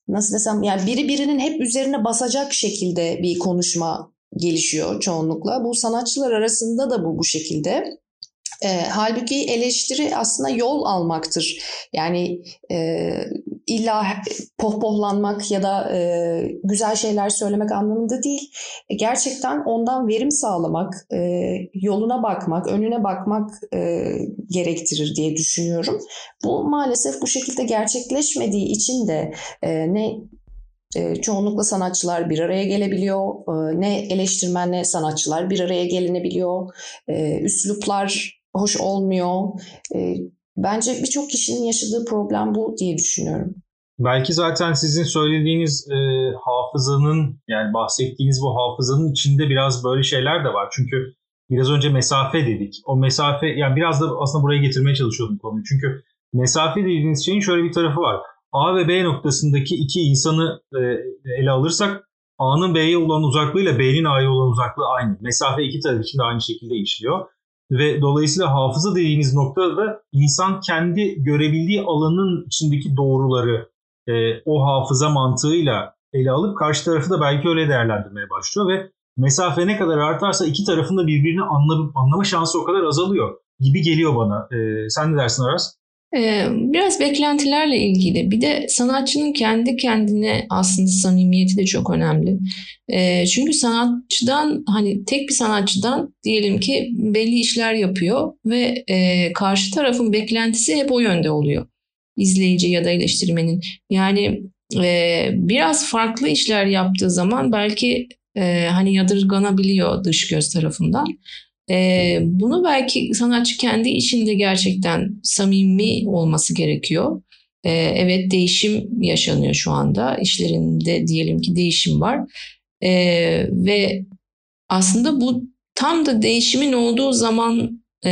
nasıl desem yani biri birinin hep üzerine basacak şekilde bir konuşma gelişiyor çoğunlukla. Bu sanatçılar arasında da bu bu şekilde. E, halbuki eleştiri aslında yol almaktır. Yani e, illa pohpohlanmak ya da e, güzel şeyler söylemek anlamında değil. E, gerçekten ondan verim sağlamak, e, yoluna bakmak, önüne bakmak e, gerektirir diye düşünüyorum. Bu maalesef bu şekilde gerçekleşmediği için de e, ne e, çoğunlukla sanatçılar bir araya gelebiliyor. E, ne eleştirmen ne sanatçılar bir araya gelinebiliyor. Üsluplar hoş olmuyor. Bence birçok kişinin yaşadığı problem bu diye düşünüyorum. Belki zaten sizin söylediğiniz e, hafızanın yani bahsettiğiniz bu hafızanın içinde biraz böyle şeyler de var. Çünkü biraz önce mesafe dedik. O mesafe yani biraz da aslında buraya getirmeye çalışıyordum konuyu. Çünkü mesafe dediğiniz şeyin şöyle bir tarafı var. A ve B noktasındaki iki insanı e, ele alırsak A'nın B'ye olan uzaklığıyla B'nin A'ya olan uzaklığı aynı. Mesafe iki taraf için de aynı şekilde işliyor. Ve dolayısıyla hafıza dediğimiz noktada da insan kendi görebildiği alanın içindeki doğruları e, o hafıza mantığıyla ele alıp karşı tarafı da belki öyle değerlendirmeye başlıyor ve mesafe ne kadar artarsa iki tarafın da birbirini anla, anlama şansı o kadar azalıyor gibi geliyor bana. E, sen ne dersin Aras? Ee, biraz beklentilerle ilgili. Bir de sanatçının kendi kendine aslında samimiyeti de çok önemli. Ee, çünkü sanatçıdan hani tek bir sanatçıdan diyelim ki belli işler yapıyor ve e, karşı tarafın beklentisi hep o yönde oluyor. İzleyici ya da eleştirmenin. Yani e, biraz farklı işler yaptığı zaman belki e, hani yadırganabiliyor dış göz tarafından. E, bunu belki sanatçı kendi işinde gerçekten samimi olması gerekiyor. E, evet değişim yaşanıyor şu anda. İşlerinde diyelim ki değişim var. E, ve aslında bu tam da değişimin olduğu zaman e,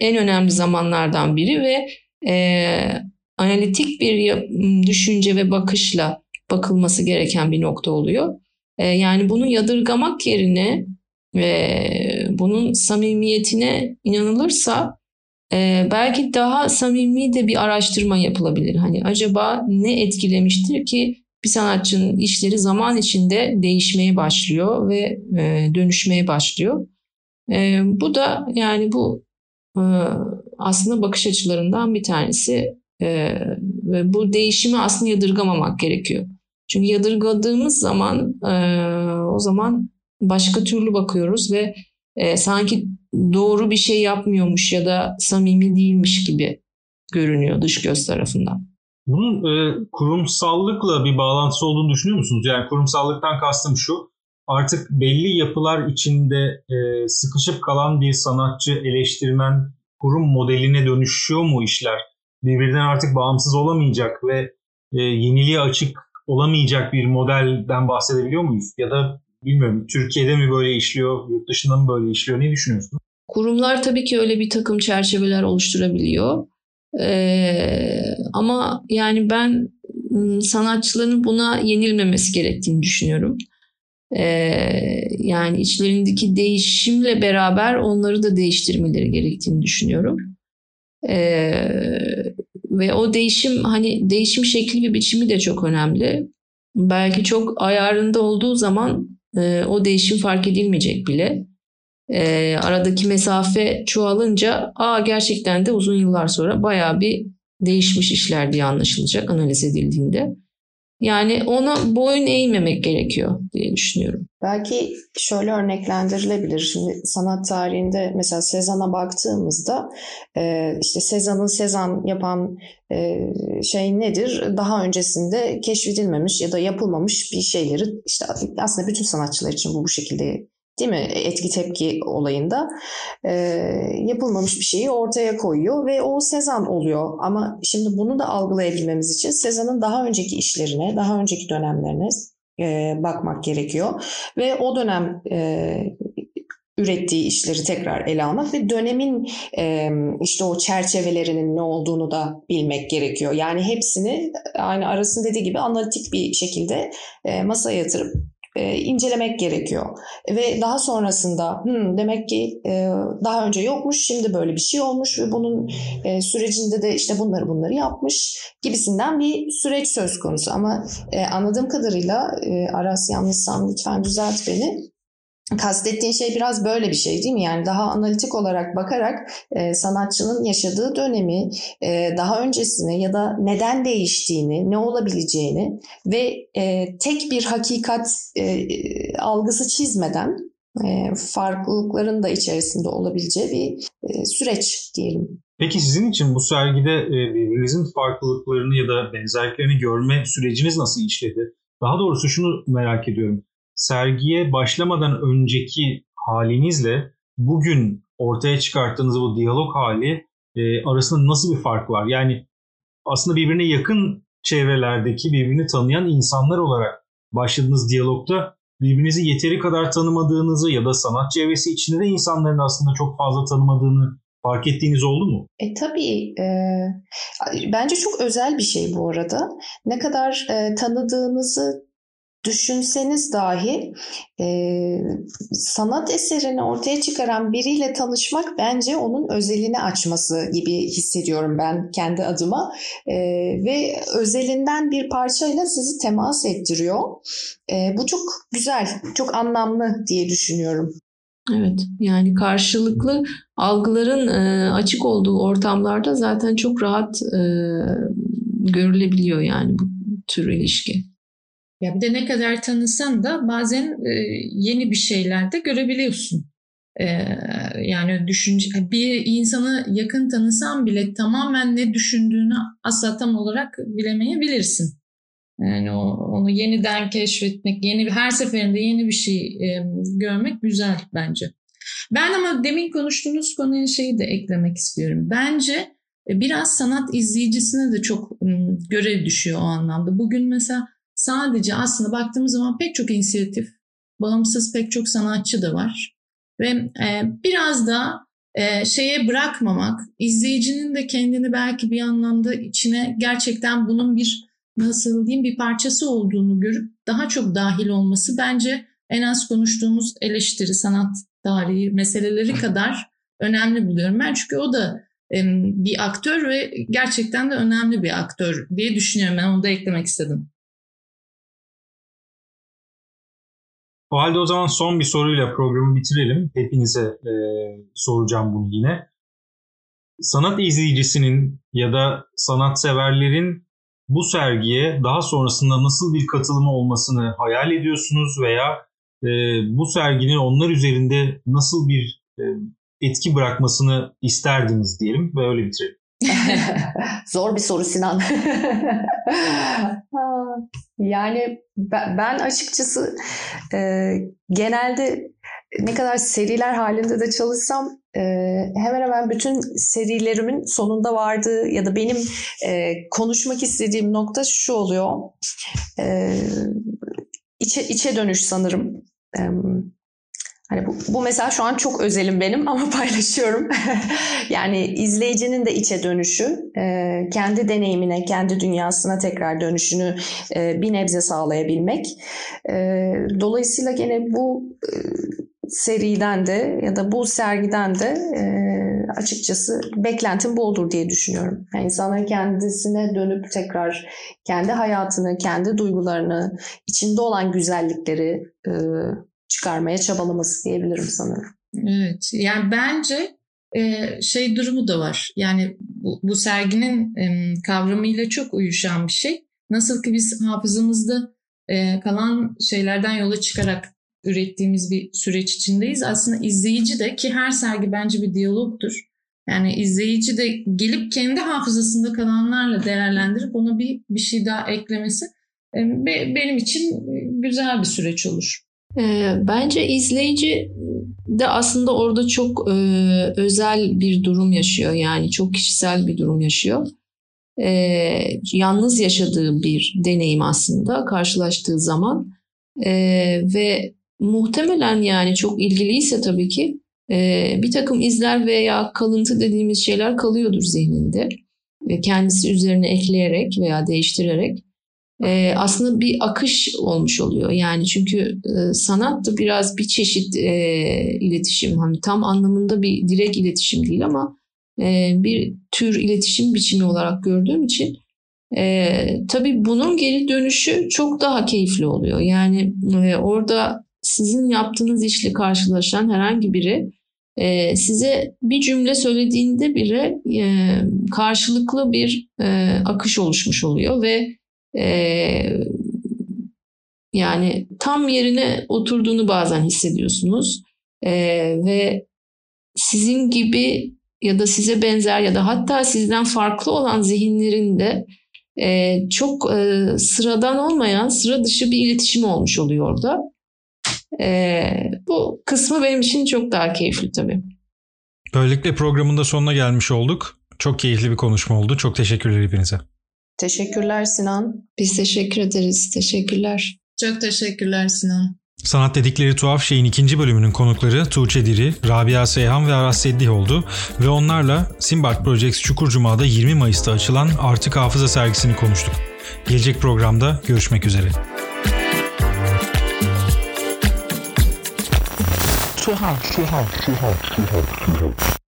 en önemli zamanlardan biri ve e, analitik bir düşünce ve bakışla bakılması gereken bir nokta oluyor. E, yani bunu yadırgamak yerine ve bunun samimiyetine inanılırsa e, belki daha samimi de bir araştırma yapılabilir. Hani acaba ne etkilemiştir ki bir sanatçının işleri zaman içinde değişmeye başlıyor ve e, dönüşmeye başlıyor. E, bu da yani bu e, aslında bakış açılarından bir tanesi e, ve bu değişimi aslında yadırgamamak gerekiyor. Çünkü yadırgadığımız zaman e, o zaman başka türlü bakıyoruz ve e, sanki doğru bir şey yapmıyormuş ya da samimi değilmiş gibi görünüyor dış göz tarafından. Bunun e, kurumsallıkla bir bağlantısı olduğunu düşünüyor musunuz? Yani kurumsallıktan kastım şu, artık belli yapılar içinde e, sıkışıp kalan bir sanatçı, eleştirmen, kurum modeline dönüşüyor mu işler? Birbirinden artık bağımsız olamayacak ve e, yeniliğe açık olamayacak bir modelden bahsedebiliyor muyuz? Ya da Bilmiyorum Türkiye'de mi böyle işliyor, yurt dışında mı böyle işliyor? Ne düşünüyorsun? Kurumlar tabii ki öyle bir takım çerçeveler oluşturabiliyor. Ee, ama yani ben ıı, sanatçıların buna yenilmemesi gerektiğini düşünüyorum. E, yani içlerindeki değişimle beraber onları da değiştirmeleri gerektiğini düşünüyorum. E, ve o değişim hani değişim şekli ve biçimi de çok önemli. Belki çok ayarında olduğu zaman e, o değişim fark edilmeyecek bile. E, aradaki mesafe çoğalınca aa gerçekten de uzun yıllar sonra bayağı bir değişmiş işler diye anlaşılacak analiz edildiğinde. Yani ona boyun eğmemek gerekiyor diye düşünüyorum. Belki şöyle örneklendirilebilir. Şimdi sanat tarihinde mesela Sezan'a baktığımızda e, işte Sezan'ın Sezan yapan e, şey nedir? Daha öncesinde keşfedilmemiş ya da yapılmamış bir şeyleri işte aslında bütün sanatçılar için bu bu şekilde değil mi etki tepki olayında e, yapılmamış bir şeyi ortaya koyuyor ve o Sezan oluyor. Ama şimdi bunu da algılayabilmemiz için Sezan'ın daha önceki işlerine, daha önceki dönemlerine e, bakmak gerekiyor ve o dönem e, ürettiği işleri tekrar ele almak ve dönemin e, işte o çerçevelerinin ne olduğunu da bilmek gerekiyor. Yani hepsini aynı arasında dediği gibi analitik bir şekilde e, masaya yatırıp e, incelemek gerekiyor. Ve daha sonrasında hmm, demek ki e, daha önce yokmuş, şimdi böyle bir şey olmuş ve bunun e, sürecinde de işte bunları bunları yapmış gibisinden bir süreç söz konusu. Ama e, anladığım kadarıyla e, Aras yanlışsam lütfen düzelt beni. Kastettiğin şey biraz böyle bir şey değil mi? Yani daha analitik olarak bakarak e, sanatçının yaşadığı dönemi, e, daha öncesine ya da neden değiştiğini, ne olabileceğini ve e, tek bir hakikat e, algısı çizmeden e, farklılıkların da içerisinde olabileceği bir e, süreç diyelim. Peki sizin için bu sergide e, birbirinizin farklılıklarını ya da benzerliklerini görme süreciniz nasıl işledi? Daha doğrusu şunu merak ediyorum sergiye başlamadan önceki halinizle bugün ortaya çıkarttığınız bu diyalog hali e, arasında nasıl bir fark var? Yani aslında birbirine yakın çevrelerdeki birbirini tanıyan insanlar olarak başladığınız diyalogda birbirinizi yeteri kadar tanımadığınızı ya da sanat çevresi içinde de insanların aslında çok fazla tanımadığını fark ettiğiniz oldu mu? E tabii. E, bence çok özel bir şey bu arada. Ne kadar e, tanıdığınızı düşünseniz dahi e, sanat eserini ortaya çıkaran biriyle tanışmak bence onun özelini açması gibi hissediyorum ben kendi adıma e, ve özelinden bir parçayla sizi temas ettiriyor. E, bu çok güzel, çok anlamlı diye düşünüyorum. Evet yani karşılıklı algıların e, açık olduğu ortamlarda zaten çok rahat e, görülebiliyor yani bu tür ilişki. Ya bir de ne kadar tanısan da bazen e, yeni bir şeyler de görebiliyorsun. E, yani düşünce bir insanı yakın tanısan bile tamamen ne düşündüğünü asla tam olarak bilemeyebilirsin. Yani onu yeniden keşfetmek, yeni her seferinde yeni bir şey e, görmek güzel bence. Ben ama demin konuştuğunuz konuya şeyi de eklemek istiyorum. Bence biraz sanat izleyicisine de çok görev düşüyor o anlamda. Bugün mesela sadece aslında baktığımız zaman pek çok inisiyatif, bağımsız pek çok sanatçı da var. Ve e, biraz da e, şeye bırakmamak, izleyicinin de kendini belki bir anlamda içine gerçekten bunun bir nasıl diyeyim bir parçası olduğunu görüp daha çok dahil olması bence en az konuştuğumuz eleştiri, sanat tarihi meseleleri kadar önemli buluyorum. Ben çünkü o da bir aktör ve gerçekten de önemli bir aktör diye düşünüyorum. Ben onu da eklemek istedim. O halde o zaman son bir soruyla programı bitirelim. Hepinize e, soracağım bunu yine. Sanat izleyicisinin ya da sanatseverlerin bu sergiye daha sonrasında nasıl bir katılımı olmasını hayal ediyorsunuz veya e, bu serginin onlar üzerinde nasıl bir e, etki bırakmasını isterdiniz diyelim ve öyle bitirelim. Zor bir soru Sinan. yani ben açıkçası e, genelde ne kadar seriler halinde de çalışsam e, hemen hemen bütün serilerimin sonunda vardığı ya da benim e, konuşmak istediğim nokta şu oluyor. E, içe, içe dönüş sanırım. E, Hani bu, bu mesela şu an çok özelim benim ama paylaşıyorum. yani izleyicinin de içe dönüşü, e, kendi deneyimine, kendi dünyasına tekrar dönüşünü e, bir nebze sağlayabilmek. E, dolayısıyla gene bu e, seriden de ya da bu sergiden de e, açıkçası beklentim bu olur diye düşünüyorum. Yani insanların kendisine dönüp tekrar kendi hayatını, kendi duygularını, içinde olan güzellikleri e, çıkarmaya çabalaması diyebilirim sanırım. Evet. Yani bence e, şey durumu da var. Yani bu, serginin e, kavramıyla çok uyuşan bir şey. Nasıl ki biz hafızamızda e, kalan şeylerden yola çıkarak ürettiğimiz bir süreç içindeyiz. Aslında izleyici de ki her sergi bence bir diyalogtur. Yani izleyici de gelip kendi hafızasında kalanlarla değerlendirip ona bir bir şey daha eklemesi benim için güzel bir süreç olur. E, bence izleyici de aslında orada çok e, özel bir durum yaşıyor. Yani çok kişisel bir durum yaşıyor. E, yalnız yaşadığı bir deneyim aslında karşılaştığı zaman. E, ve muhtemelen yani çok ilgiliyse tabii ki e, bir takım izler veya kalıntı dediğimiz şeyler kalıyordur zihninde. Ve kendisi üzerine ekleyerek veya değiştirerek e, aslında bir akış olmuş oluyor. Yani çünkü e, sanat da biraz bir çeşit e, iletişim. Hani tam anlamında bir direkt iletişim değil ama e, bir tür iletişim biçimi olarak gördüğüm için e, tabii bunun geri dönüşü çok daha keyifli oluyor. Yani e, orada sizin yaptığınız işle karşılaşan herhangi biri e, size bir cümle söylediğinde bile e, karşılıklı bir e, akış oluşmuş oluyor ve e, yani tam yerine oturduğunu bazen hissediyorsunuz e, ve sizin gibi ya da size benzer ya da hatta sizden farklı olan zihinlerin de e, çok e, sıradan olmayan sıra dışı bir iletişim olmuş oluyor orada. E, bu kısmı benim için çok daha keyifli tabii. Böylelikle programın da sonuna gelmiş olduk. Çok keyifli bir konuşma oldu. Çok teşekkürler hepinize. Teşekkürler Sinan. Biz teşekkür ederiz. Teşekkürler. Çok teşekkürler Sinan. Sanat dedikleri tuhaf şeyin ikinci bölümünün konukları Tuğçe Diri, Rabia Seyhan ve Aras Seddih oldu ve onlarla Simbart Projects Çukurcuma'da 20 Mayıs'ta açılan Artık Hafıza sergisini konuştuk. Gelecek programda görüşmek üzere. Tuhaf, tuhaf, tuhaf, tuhaf, tuhaf.